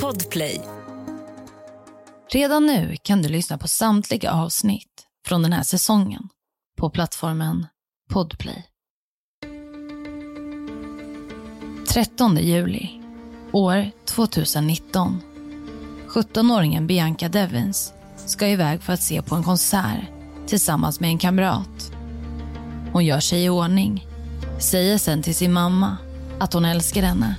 Podplay. Redan nu kan du lyssna på samtliga avsnitt från den här säsongen på plattformen Podplay. 13 juli, år 2019. 17-åringen Bianca Devins ska iväg för att se på en konsert tillsammans med en kamrat. Hon gör sig i ordning, säger sen till sin mamma att hon älskar henne.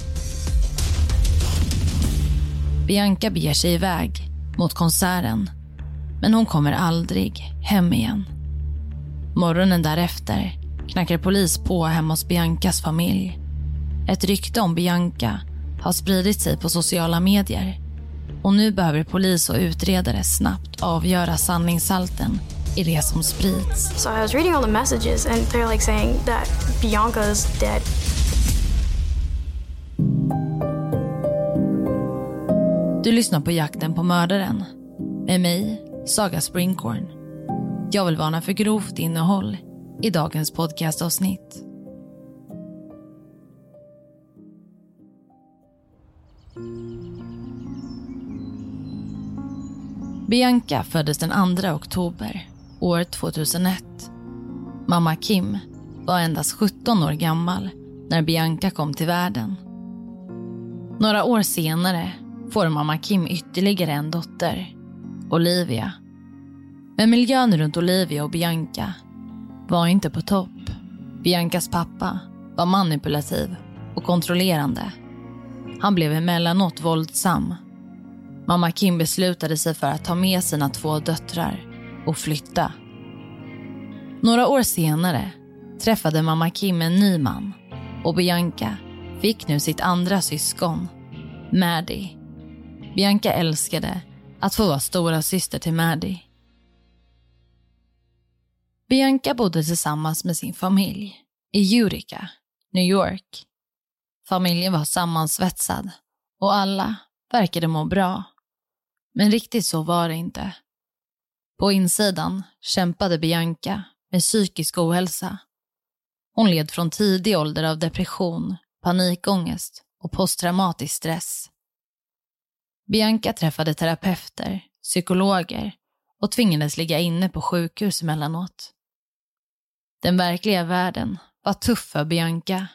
Bianca beger sig iväg mot konserten, men hon kommer aldrig hem igen. Morgonen därefter knackar polis på hemma hos Biancas familj. Ett rykte om Bianca har spridit sig på sociala medier och nu behöver polis och utredare snabbt avgöra sanningshalten i det som sprids. So I was reading all the messages and they're like saying that dead. Du lyssnar på Jakten på mördaren med mig, Saga Springhorn. Jag vill varna för grovt innehåll i dagens podcastavsnitt. Bianca föddes den 2 oktober år 2001. Mamma Kim var endast 17 år gammal när Bianca kom till världen. Några år senare får mamma Kim ytterligare en dotter, Olivia. Men miljön runt Olivia och Bianca var inte på topp. Biancas pappa var manipulativ och kontrollerande. Han blev emellanåt våldsam. Mamma Kim beslutade sig för att ta med sina två döttrar och flytta. Några år senare träffade mamma Kim en ny man och Bianca fick nu sitt andra syskon, Maddie. Bianca älskade att få vara stora syster till Maddie. Bianca bodde tillsammans med sin familj i Eureka, New York. Familjen var sammansvetsad och alla verkade må bra. Men riktigt så var det inte. På insidan kämpade Bianca med psykisk ohälsa. Hon led från tidig ålder av depression, panikångest och posttraumatisk stress. Bianca träffade terapeuter, psykologer och tvingades ligga inne på sjukhus emellanåt. Den verkliga världen var tuff för Bianca,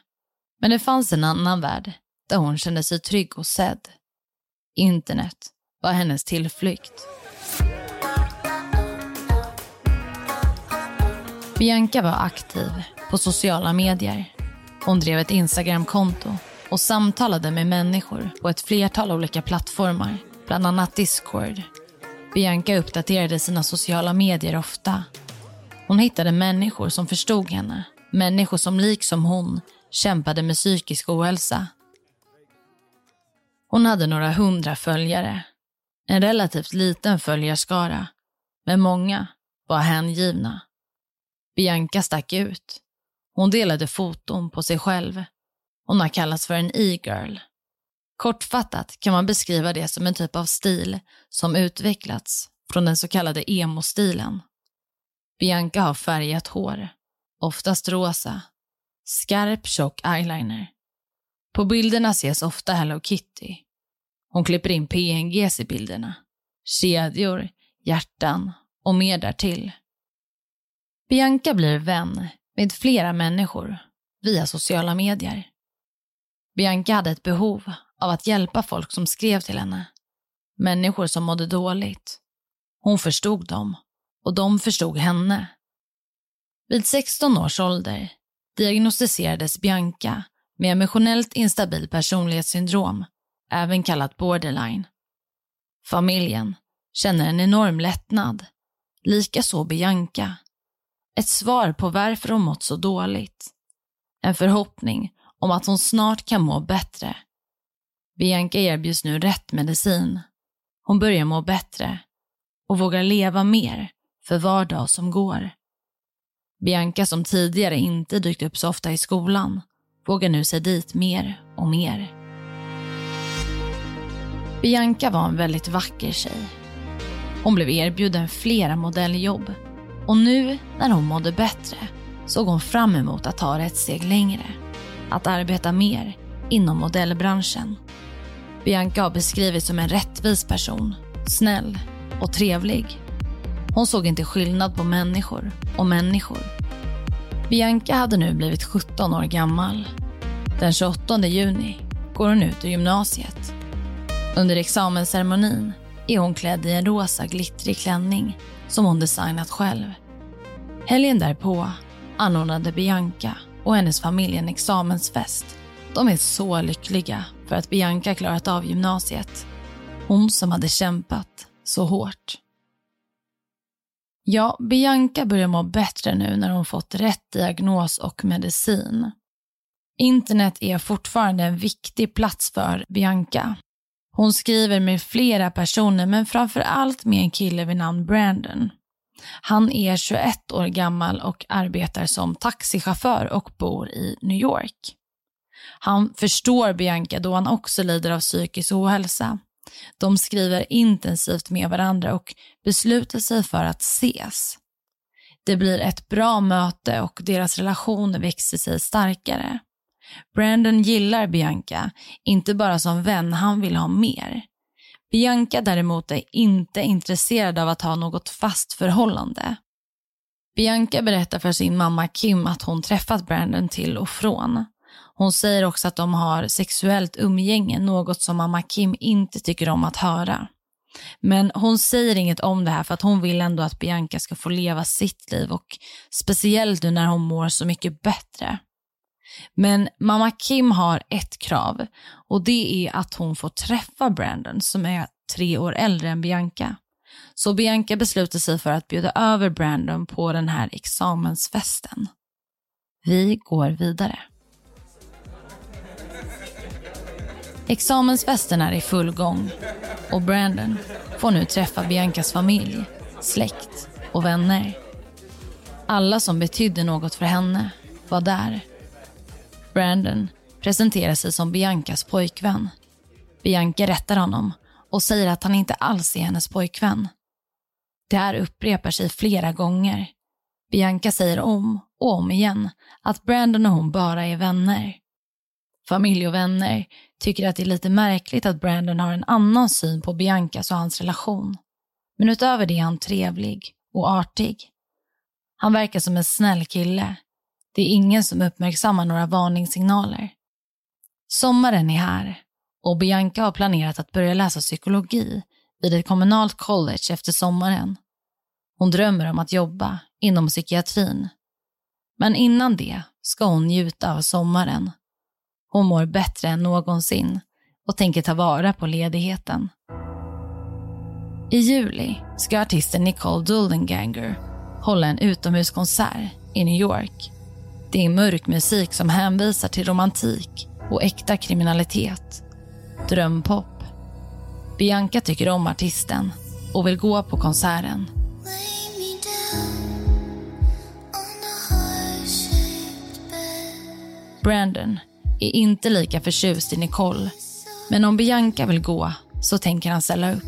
men det fanns en annan värld där hon kände sig trygg och sedd. Internet var hennes tillflykt. Bianca var aktiv på sociala medier. Hon drev ett Instagramkonto och samtalade med människor på ett flertal olika plattformar, bland annat Discord. Bianca uppdaterade sina sociala medier ofta. Hon hittade människor som förstod henne, människor som liksom hon kämpade med psykisk ohälsa. Hon hade några hundra följare, en relativt liten följarskara, men många var hängivna. Bianca stack ut. Hon delade foton på sig själv. Hon har kallats för en e-girl. Kortfattat kan man beskriva det som en typ av stil som utvecklats från den så kallade emo-stilen. Bianca har färgat hår, oftast rosa, skarp tjock eyeliner. På bilderna ses ofta Hello Kitty. Hon klipper in PNGs i bilderna, kedjor, hjärtan och mer därtill. Bianca blir vän med flera människor via sociala medier. Bianca hade ett behov av att hjälpa folk som skrev till henne. Människor som mådde dåligt. Hon förstod dem och de förstod henne. Vid 16 års ålder diagnostiserades Bianca med emotionellt instabil personlighetssyndrom, även kallat borderline. Familjen känner en enorm lättnad, likaså Bianca. Ett svar på varför hon mått så dåligt. En förhoppning om att hon snart kan må bättre. Bianca erbjuds nu rätt medicin. Hon börjar må bättre och vågar leva mer för var dag som går. Bianca som tidigare inte dykt upp så ofta i skolan vågar nu sig dit mer och mer. Bianca var en väldigt vacker tjej. Hon blev erbjuden flera modelljobb och nu när hon mådde bättre såg hon fram emot att ta ett steg längre. Att arbeta mer inom modellbranschen. Bianca har beskrivits som en rättvis person, snäll och trevlig. Hon såg inte skillnad på människor och människor. Bianca hade nu blivit 17 år gammal. Den 28 juni går hon ut ur gymnasiet. Under examensceremonin är hon klädd i en rosa glittrig klänning som hon designat själv. Helgen därpå anordnade Bianca och hennes familj en examensfest. De är så lyckliga för att Bianca klarat av gymnasiet. Hon som hade kämpat så hårt. Ja, Bianca börjar må bättre nu när hon fått rätt diagnos och medicin. Internet är fortfarande en viktig plats för Bianca. Hon skriver med flera personer men framför allt med en kille vid namn Brandon. Han är 21 år gammal och arbetar som taxichaufför och bor i New York. Han förstår Bianca då han också lider av psykisk ohälsa. De skriver intensivt med varandra och beslutar sig för att ses. Det blir ett bra möte och deras relation växer sig starkare. Brandon gillar Bianca, inte bara som vän, han vill ha mer. Bianca däremot är inte intresserad av att ha något fast förhållande. Bianca berättar för sin mamma Kim att hon träffat Brandon till och från. Hon säger också att de har sexuellt umgänge, något som mamma Kim inte tycker om att höra. Men hon säger inget om det här för att hon vill ändå att Bianca ska få leva sitt liv och speciellt nu när hon mår så mycket bättre. Men mamma Kim har ett krav och det är att hon får träffa Brandon som är tre år äldre än Bianca. Så Bianca beslutar sig för att bjuda över Brandon på den här examensfesten. Vi går vidare. Examensfesten är i full gång och Brandon får nu träffa Biancas familj, släkt och vänner. Alla som betydde något för henne var där. Brandon presenterar sig som Biancas pojkvän. Bianca rättar honom och säger att han inte alls är hennes pojkvän. Det här upprepar sig flera gånger. Bianca säger om och om igen att Brandon och hon bara är vänner. Familj och vänner tycker att det är lite märkligt att Brandon har en annan syn på Biancas och hans relation. Men utöver det är han trevlig och artig. Han verkar som en snäll kille. Det är ingen som uppmärksammar några varningssignaler. Sommaren är här och Bianca har planerat att börja läsa psykologi vid ett kommunalt college efter sommaren. Hon drömmer om att jobba inom psykiatrin. Men innan det ska hon njuta av sommaren hon mår bättre än någonsin och tänker ta vara på ledigheten. I juli ska artisten Nicole Duldenganger hålla en utomhuskonsert i New York. Det är mörk musik som hänvisar till romantik och äkta kriminalitet. Drömpop. Bianca tycker om artisten och vill gå på konserten. Brandon är inte lika förtjust i Nicole. Men om Bianca vill gå så tänker han ställa upp.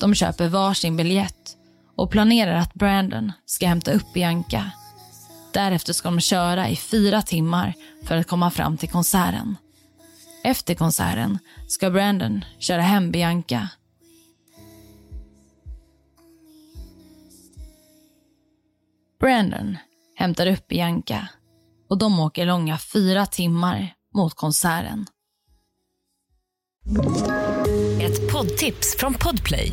De köper varsin biljett och planerar att Brandon ska hämta upp Bianca. Därefter ska de köra i fyra timmar för att komma fram till konserten. Efter konserten ska Brandon köra hem Bianca. Brandon hämtar upp Bianca och de åker långa fyra timmar mot konserten. Ett poddtips från Podplay.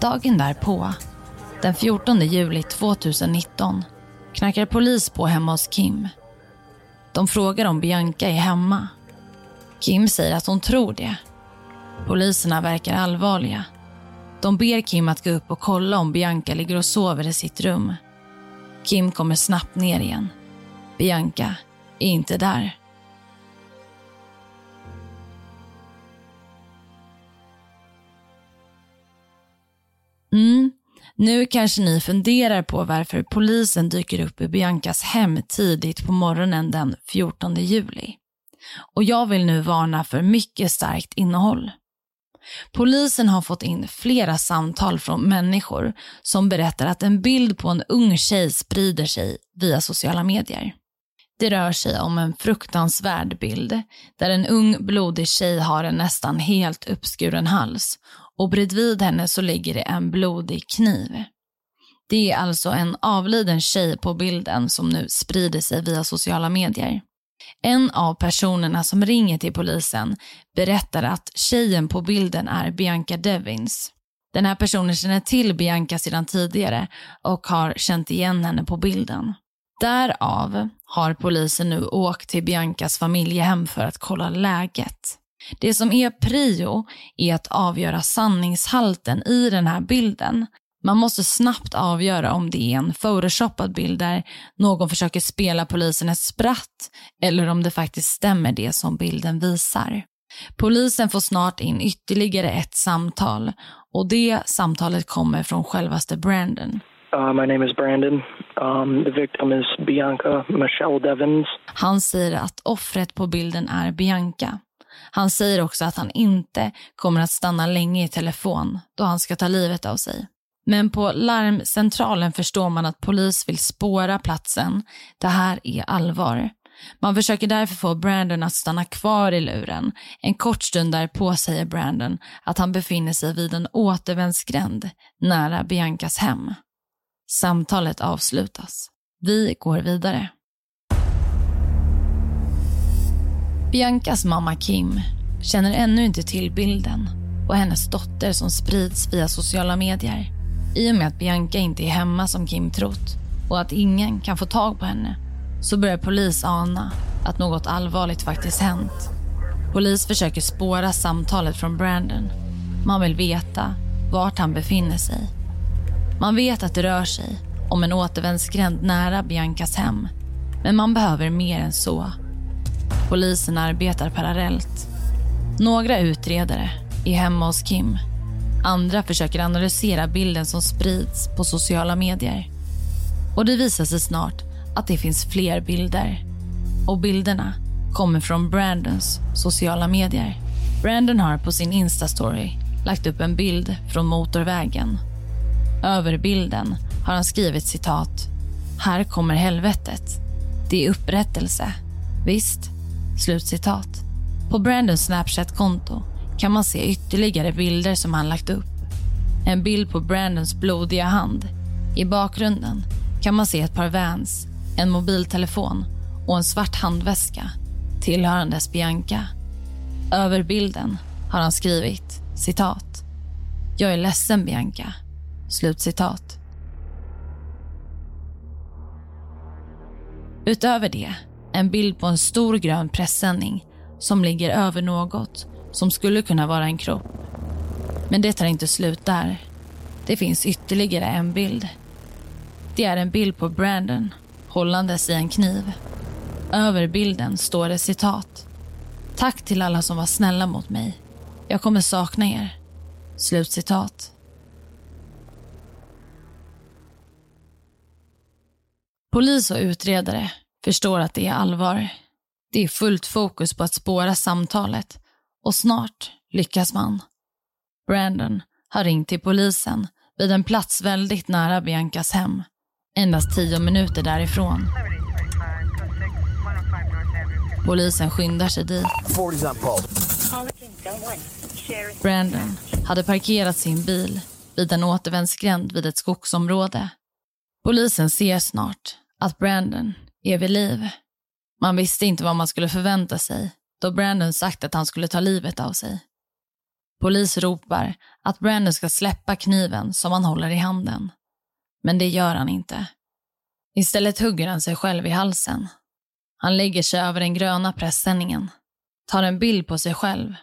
Dagen därpå, den 14 juli 2019, knackar polis på hemma hos Kim. De frågar om Bianca är hemma. Kim säger att hon tror det. Poliserna verkar allvarliga. De ber Kim att gå upp och kolla om Bianca ligger och sover i sitt rum. Kim kommer snabbt ner igen. Bianca är inte där. Nu kanske ni funderar på varför polisen dyker upp i Biancas hem tidigt på morgonen den 14 juli. Och jag vill nu varna för mycket starkt innehåll. Polisen har fått in flera samtal från människor som berättar att en bild på en ung tjej sprider sig via sociala medier. Det rör sig om en fruktansvärd bild där en ung blodig tjej har en nästan helt uppskuren hals och bredvid henne så ligger det en blodig kniv. Det är alltså en avliden tjej på bilden som nu sprider sig via sociala medier. En av personerna som ringer till polisen berättar att tjejen på bilden är Bianca Devins. Den här personen känner till Bianca sedan tidigare och har känt igen henne på bilden. Därav har polisen nu åkt till Biancas familjehem för att kolla läget. Det som är prio är att avgöra sanningshalten i den här bilden. Man måste snabbt avgöra om det är en photoshoppad bild där någon försöker spela polisen ett spratt eller om det faktiskt stämmer det som bilden visar. Polisen får snart in ytterligare ett samtal och det samtalet kommer från självaste Brandon. Uh, my name is Brandon. Um, the victim is Bianca Michelle Devins. Han säger att offret på bilden är Bianca. Han säger också att han inte kommer att stanna länge i telefon då han ska ta livet av sig. Men på larmcentralen förstår man att polis vill spåra platsen. Det här är allvar. Man försöker därför få Brandon att stanna kvar i luren. En kort stund därpå säger Brandon att han befinner sig vid en återvändsgränd nära Biancas hem. Samtalet avslutas. Vi går vidare. Biancas mamma Kim känner ännu inte till bilden och hennes dotter som sprids via sociala medier. I och med att Bianca inte är hemma som Kim trott och att ingen kan få tag på henne så börjar polis ana att något allvarligt faktiskt hänt. Polis försöker spåra samtalet från Brandon. Man vill veta vart han befinner sig. Man vet att det rör sig om en återvändsgränd nära Biancas hem. Men man behöver mer än så. Polisen arbetar parallellt. Några utredare är hemma hos Kim. Andra försöker analysera bilden som sprids på sociala medier. Och det visar sig snart att det finns fler bilder. Och bilderna kommer från Brandons sociala medier. Brandon har på sin Insta-story lagt upp en bild från motorvägen. Över bilden har han skrivit citat. Här kommer helvetet. Det är upprättelse. Visst? Slutcitat. På Brandons Snapchat-konto kan man se ytterligare bilder som han lagt upp. En bild på Brandons blodiga hand. I bakgrunden kan man se ett par Vans, en mobiltelefon och en svart handväska tillhörandes Bianca. Över bilden har han skrivit citat. Jag är ledsen Bianca. Slutcitat. Utöver det, en bild på en stor grön pressändning som ligger över något som skulle kunna vara en kropp. Men det tar inte slut där. Det finns ytterligare en bild. Det är en bild på Brandon hållandes i en kniv. Över bilden står det citat. Tack till alla som var snälla mot mig. Jag kommer sakna er. Slutcitat. Polis och utredare förstår att det är allvar. Det är fullt fokus på att spåra samtalet och snart lyckas man. Brandon har ringt till polisen vid en plats väldigt nära Biancas hem. Endast tio minuter därifrån. Polisen skyndar sig dit. Brandon hade parkerat sin bil vid en återvändsgränd vid ett skogsområde. Polisen ser snart att Brandon är vid liv. Man visste inte vad man skulle förvänta sig då Brandon sagt att han skulle ta livet av sig. Polis ropar att Brandon ska släppa kniven som han håller i handen. Men det gör han inte. Istället hugger han sig själv i halsen. Han lägger sig över den gröna pressändningen, tar en bild på sig själv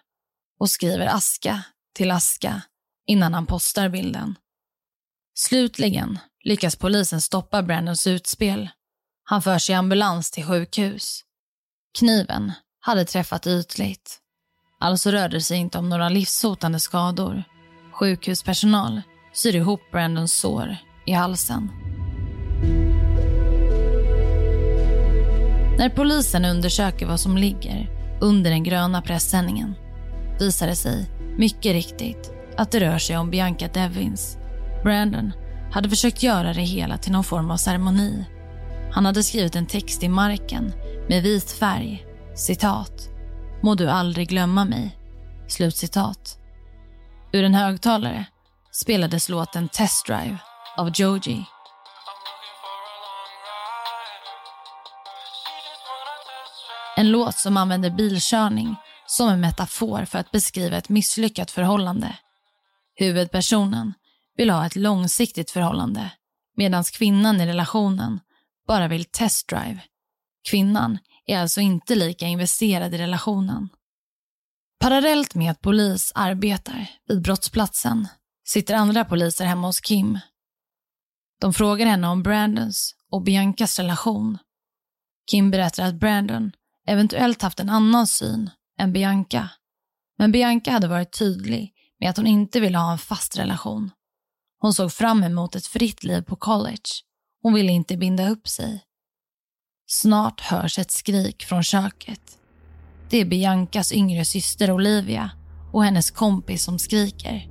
och skriver aska till aska innan han postar bilden. Slutligen lyckas polisen stoppa Brandons utspel. Han förs i ambulans till sjukhus. Kniven hade träffat ytligt. Alltså rörde det sig inte om några livshotande skador. Sjukhuspersonal syr ihop Brandons sår i halsen. När polisen undersöker vad som ligger under den gröna pressändningen visar det sig mycket riktigt att det rör sig om Bianca Devins. Brandon hade försökt göra det hela till någon form av ceremoni. Han hade skrivit en text i marken med vit färg. Citat. Må du aldrig glömma mig. Slutcitat. Ur en högtalare spelades låten Test Drive av Joji. En låt som använder bilkörning som en metafor för att beskriva ett misslyckat förhållande. Huvudpersonen vill ha ett långsiktigt förhållande medan kvinnan i relationen bara vill testdrive. Kvinnan är alltså inte lika investerad i relationen. Parallellt med att polis arbetar vid brottsplatsen sitter andra poliser hemma hos Kim. De frågar henne om Brandons och Biancas relation. Kim berättar att Brandon eventuellt haft en annan syn än Bianca. Men Bianca hade varit tydlig med att hon inte ville ha en fast relation. Hon såg fram emot ett fritt liv på college. Hon ville inte binda upp sig. Snart hörs ett skrik från köket. Det är Biancas yngre syster Olivia och hennes kompis som skriker.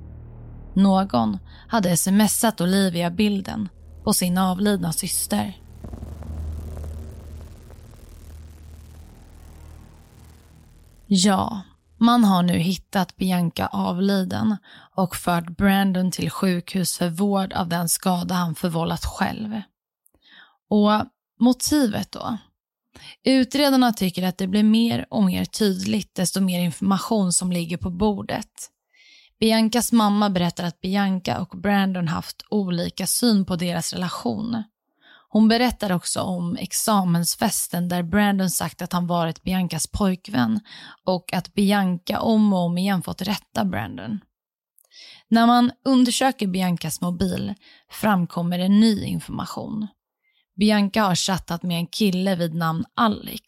Någon hade smsat Olivia bilden på sin avlidna syster. Ja, man har nu hittat Bianca avliden och fört Brandon till sjukhus för vård av den skada han förvållat själv. Och motivet då? Utredarna tycker att det blir mer och mer tydligt desto mer information som ligger på bordet. Biancas mamma berättar att Bianca och Brandon haft olika syn på deras relation. Hon berättar också om examensfesten där Brandon sagt att han varit Biancas pojkvän och att Bianca om och om igen fått rätta Brandon. När man undersöker Biancas mobil framkommer en ny information. Bianca har chattat med en kille vid namn Alex.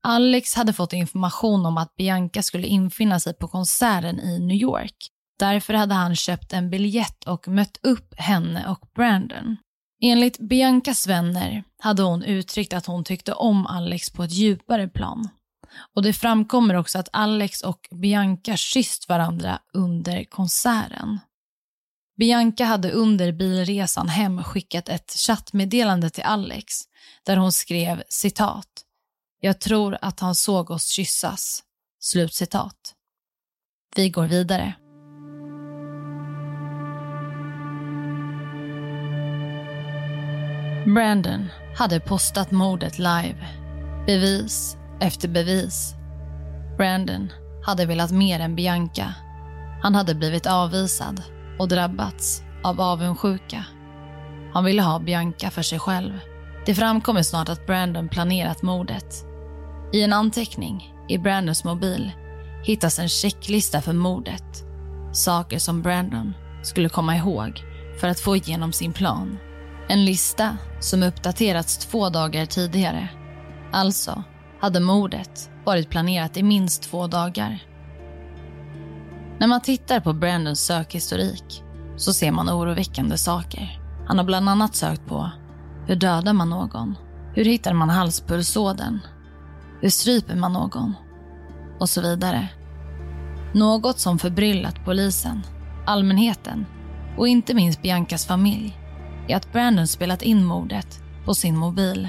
Alex hade fått information om att Bianca skulle infinna sig på konserten i New York. Därför hade han köpt en biljett och mött upp henne och Brandon. Enligt Biancas vänner hade hon uttryckt att hon tyckte om Alex på ett djupare plan. Och Det framkommer också att Alex och Bianca kysst varandra under konserten. Bianca hade under bilresan hem skickat ett chattmeddelande till Alex där hon skrev citat. Jag tror att han såg oss kyssas. Slutcitat. Vi går vidare. Brandon hade postat mordet live. Bevis efter bevis. Brandon hade velat mer än Bianca. Han hade blivit avvisad och drabbats av avundsjuka. Han ville ha Bianca för sig själv. Det framkommer snart att Brandon planerat mordet. I en anteckning i Brandons mobil hittas en checklista för mordet. Saker som Brandon skulle komma ihåg för att få igenom sin plan. En lista som uppdaterats två dagar tidigare. Alltså hade mordet varit planerat i minst två dagar. När man tittar på Brandons sökhistorik så ser man oroväckande saker. Han har bland annat sökt på hur dödar man någon? Hur hittar man halspulsådern? Hur stryper man någon? Och så vidare. Något som förbryllat polisen, allmänheten och inte minst Biancas familj är att Brandon spelat in mordet på sin mobil.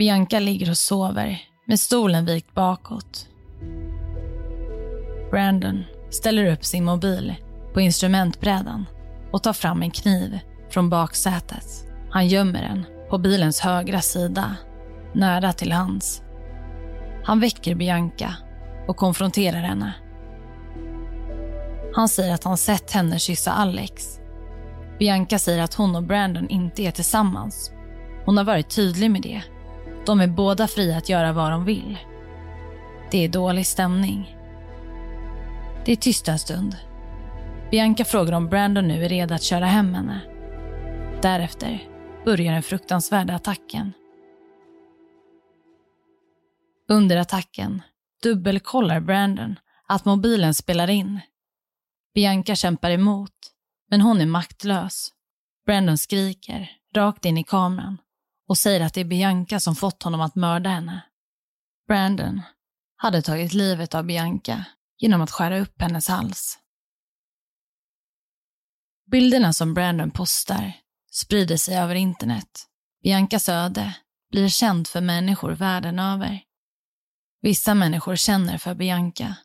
Bianca ligger och sover med stolen vikt bakåt. Brandon ställer upp sin mobil på instrumentbrädan och tar fram en kniv från baksätet. Han gömmer den på bilens högra sida. nära till hands. Han väcker Bianca och konfronterar henne. Han säger att han sett henne kyssa Alex. Bianca säger att hon och Brandon inte är tillsammans. Hon har varit tydlig med det. De är båda fria att göra vad de vill. Det är dålig stämning. Det är tyst en stund. Bianca frågar om Brandon nu är redo att köra hem henne. Därefter börjar den fruktansvärda attacken. Under attacken dubbelkollar Brandon att mobilen spelar in. Bianca kämpar emot, men hon är maktlös. Brandon skriker rakt in i kameran och säger att det är Bianca som fått honom att mörda henne. Brandon hade tagit livet av Bianca genom att skära upp hennes hals. Bilderna som Brandon postar sprider sig över internet. Biancas öde blir känt för människor världen över. Vissa människor känner för Bianca,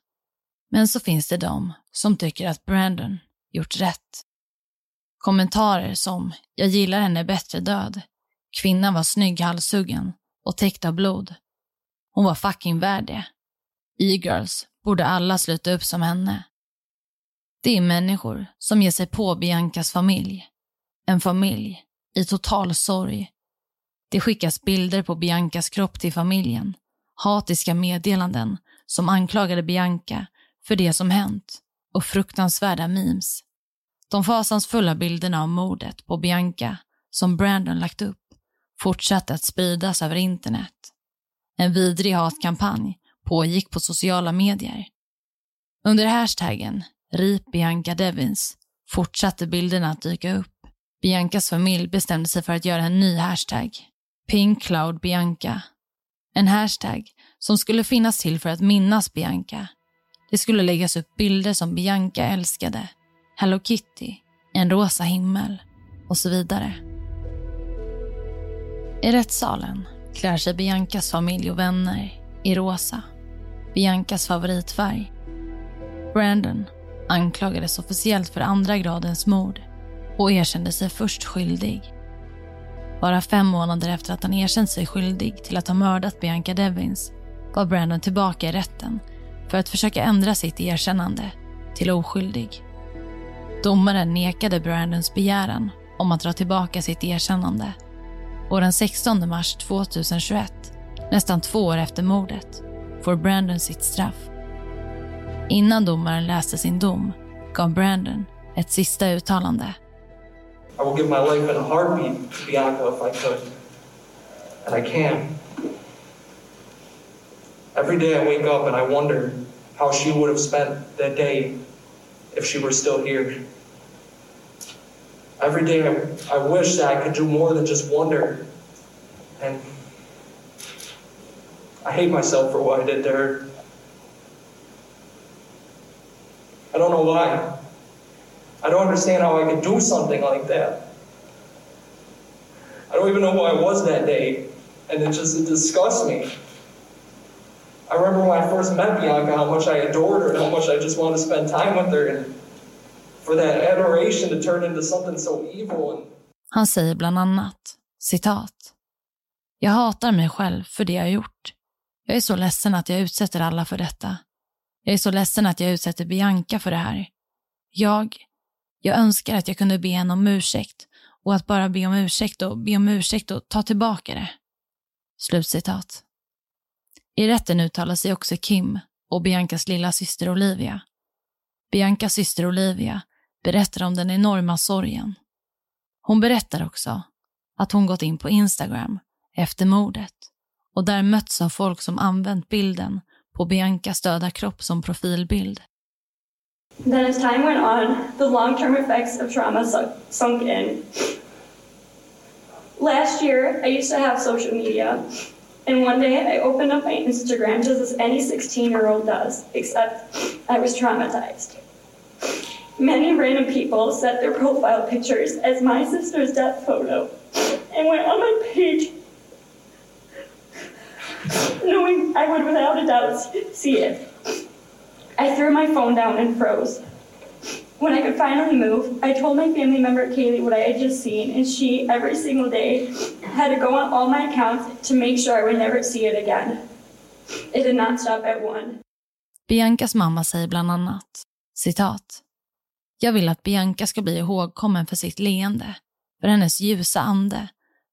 men så finns det de som tycker att Brandon gjort rätt. Kommentarer som “Jag gillar henne bättre död”, “Kvinnan var snygg halshuggen och täckt av blod”, “Hon var fucking värd det”, “E-girls borde alla sluta upp som henne”. Det är människor som ger sig på Biancas familj. En familj i total sorg. Det skickas bilder på Biancas kropp till familjen. Hatiska meddelanden som anklagade Bianca för det som hänt och fruktansvärda memes. De fasansfulla bilderna av mordet på Bianca som Brandon lagt upp fortsatte att spridas över internet. En vidrig hatkampanj pågick på sociala medier. Under hashtaggen RIP Bianca Devins fortsatte bilderna att dyka upp. Biancas familj bestämde sig för att göra en ny hashtag. Pink Cloud Bianca. En hashtag som skulle finnas till för att minnas Bianca. Det skulle läggas upp bilder som Bianca älskade. Hello Kitty, en rosa himmel och så vidare. I rättssalen klär sig Biancas familj och vänner i rosa. Biancas favoritfärg. Brandon anklagades officiellt för andra gradens mord och erkände sig först skyldig. Bara fem månader efter att han erkänt sig skyldig till att ha mördat Bianca Devins var Brandon tillbaka i rätten för att försöka ändra sitt erkännande till oskyldig. Domaren nekade Brandons begäran om att dra tillbaka sitt erkännande och den 16 mars 2021, nästan två år efter mordet, får Brandon sitt straff. Innan domaren läste sin dom gav Brandon ett sista uttalande. I will give my life in a heartbeat to Bianca if I could. And I can. Every day I wake up and I wonder how she would have spent that day if she were still here. Every day I, I wish that I could do more than just wonder. And I hate myself for what I did to her. I don't know why. I don't understand how I could do something like that. I don't even know who I was that day, and it just it disgusts me. I remember when I first met Bianca, how much I adored her and how much I just wanted to spend time with her, and for that adoration to turn into something so evil. Han säger bland annat, citat. Jag hatar mig själv för det jag gjort. Jag är så ledsen att jag utsätter alla för detta. Jag är så ledsen att jag utsätter Bianca för det här. Jag, jag önskar att jag kunde be henne om ursäkt och att bara be om ursäkt och be om ursäkt och ta tillbaka det. Slutcitat. I rätten uttalar sig också Kim och Biancas lilla syster Olivia. Biancas syster Olivia berättar om den enorma sorgen. Hon berättar också att hon gått in på Instagram efter mordet och där mötts av folk som använt bilden på Biancas döda kropp som profilbild. Then as time went on, the long-term effects of trauma sunk in. Last year, I used to have social media, and one day I opened up my Instagram just as any 16-year-old does, except I was traumatized. Many random people set their profile pictures as my sister's death photo and went on my page knowing I would without a doubt see it. I threw my phone down and froze. When I could finally move, I told my family member Kaylee what I had just seen, and she, every single day, had to go on all my accounts to make sure I would never see it again. It did not stop at one. Biancas mamma säger bland annat, citat. Jag vill att Bianca ska bli ihågkommen för sitt leende, för hennes ljusa ande,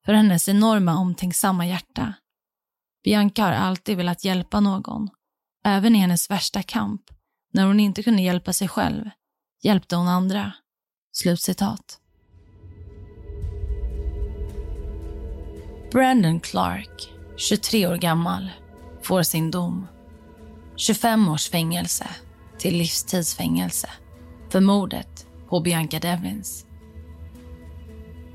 för hennes enorma omtänksamma hjärta. Bianca har alltid velat hjälpa någon, även i hennes värsta kamp, när hon inte kunde hjälpa sig själv, hjälpte hon andra. Slutcitat. Brandon Clark, 23 år gammal, får sin dom. 25 års fängelse till livstidsfängelse för mordet på Bianca Devlins.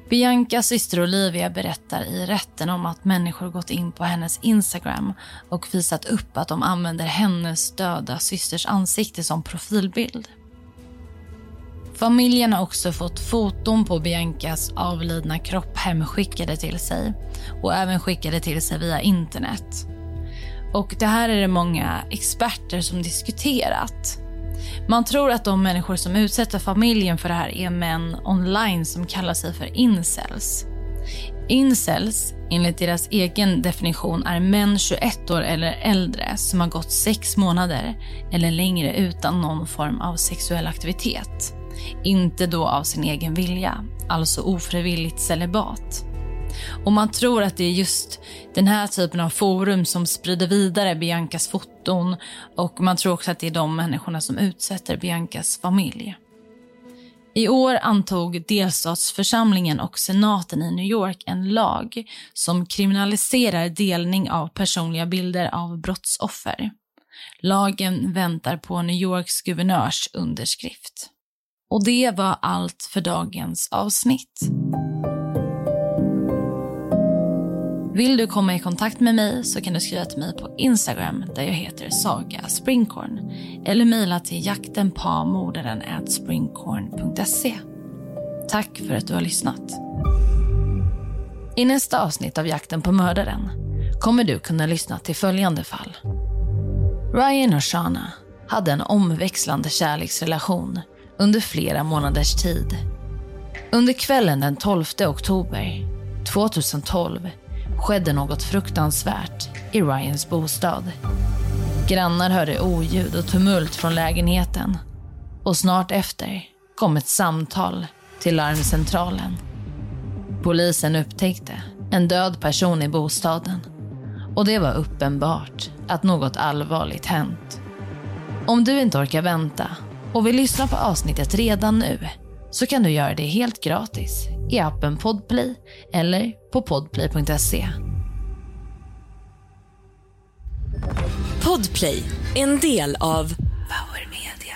Biancas syster Olivia berättar i rätten om att människor gått in på hennes Instagram och visat upp att de använder hennes döda systers ansikte som profilbild. Familjen har också fått foton på Biancas avlidna kropp hemskickade till sig och även skickade till sig via internet. Och det här är det många experter som diskuterat. Man tror att de människor som utsätter familjen för det här är män online som kallar sig för incels. Incels, enligt deras egen definition, är män 21 år eller äldre som har gått sex månader eller längre utan någon form av sexuell aktivitet. Inte då av sin egen vilja, alltså ofrivilligt celibat. Och man tror att det är just den här typen av forum som sprider vidare Biancas foton och man tror också att det är de människorna som utsätter Biancas familj. I år antog delstatsförsamlingen och senaten i New York en lag som kriminaliserar delning av personliga bilder av brottsoffer. Lagen väntar på New Yorks guvernörs underskrift. Och det var allt för dagens avsnitt. Vill du komma i kontakt med mig så kan du skriva till mig på Instagram där jag heter Saga Springkorn eller mejla till jaktenpamordaren@springkorn.se. Tack för att du har lyssnat. I nästa avsnitt av Jakten på mördaren kommer du kunna lyssna till följande fall. Ryan och Shana hade en omväxlande kärleksrelation under flera månaders tid. Under kvällen den 12 oktober 2012 skedde något fruktansvärt i Ryans bostad. Grannar hörde oljud och tumult från lägenheten och snart efter kom ett samtal till larmcentralen. Polisen upptäckte en död person i bostaden och det var uppenbart att något allvarligt hänt. Om du inte orkar vänta och vill lyssna på avsnittet redan nu så kan du göra det helt gratis i appen Podplay eller på podplay.se. Podplay, en del av Power Media.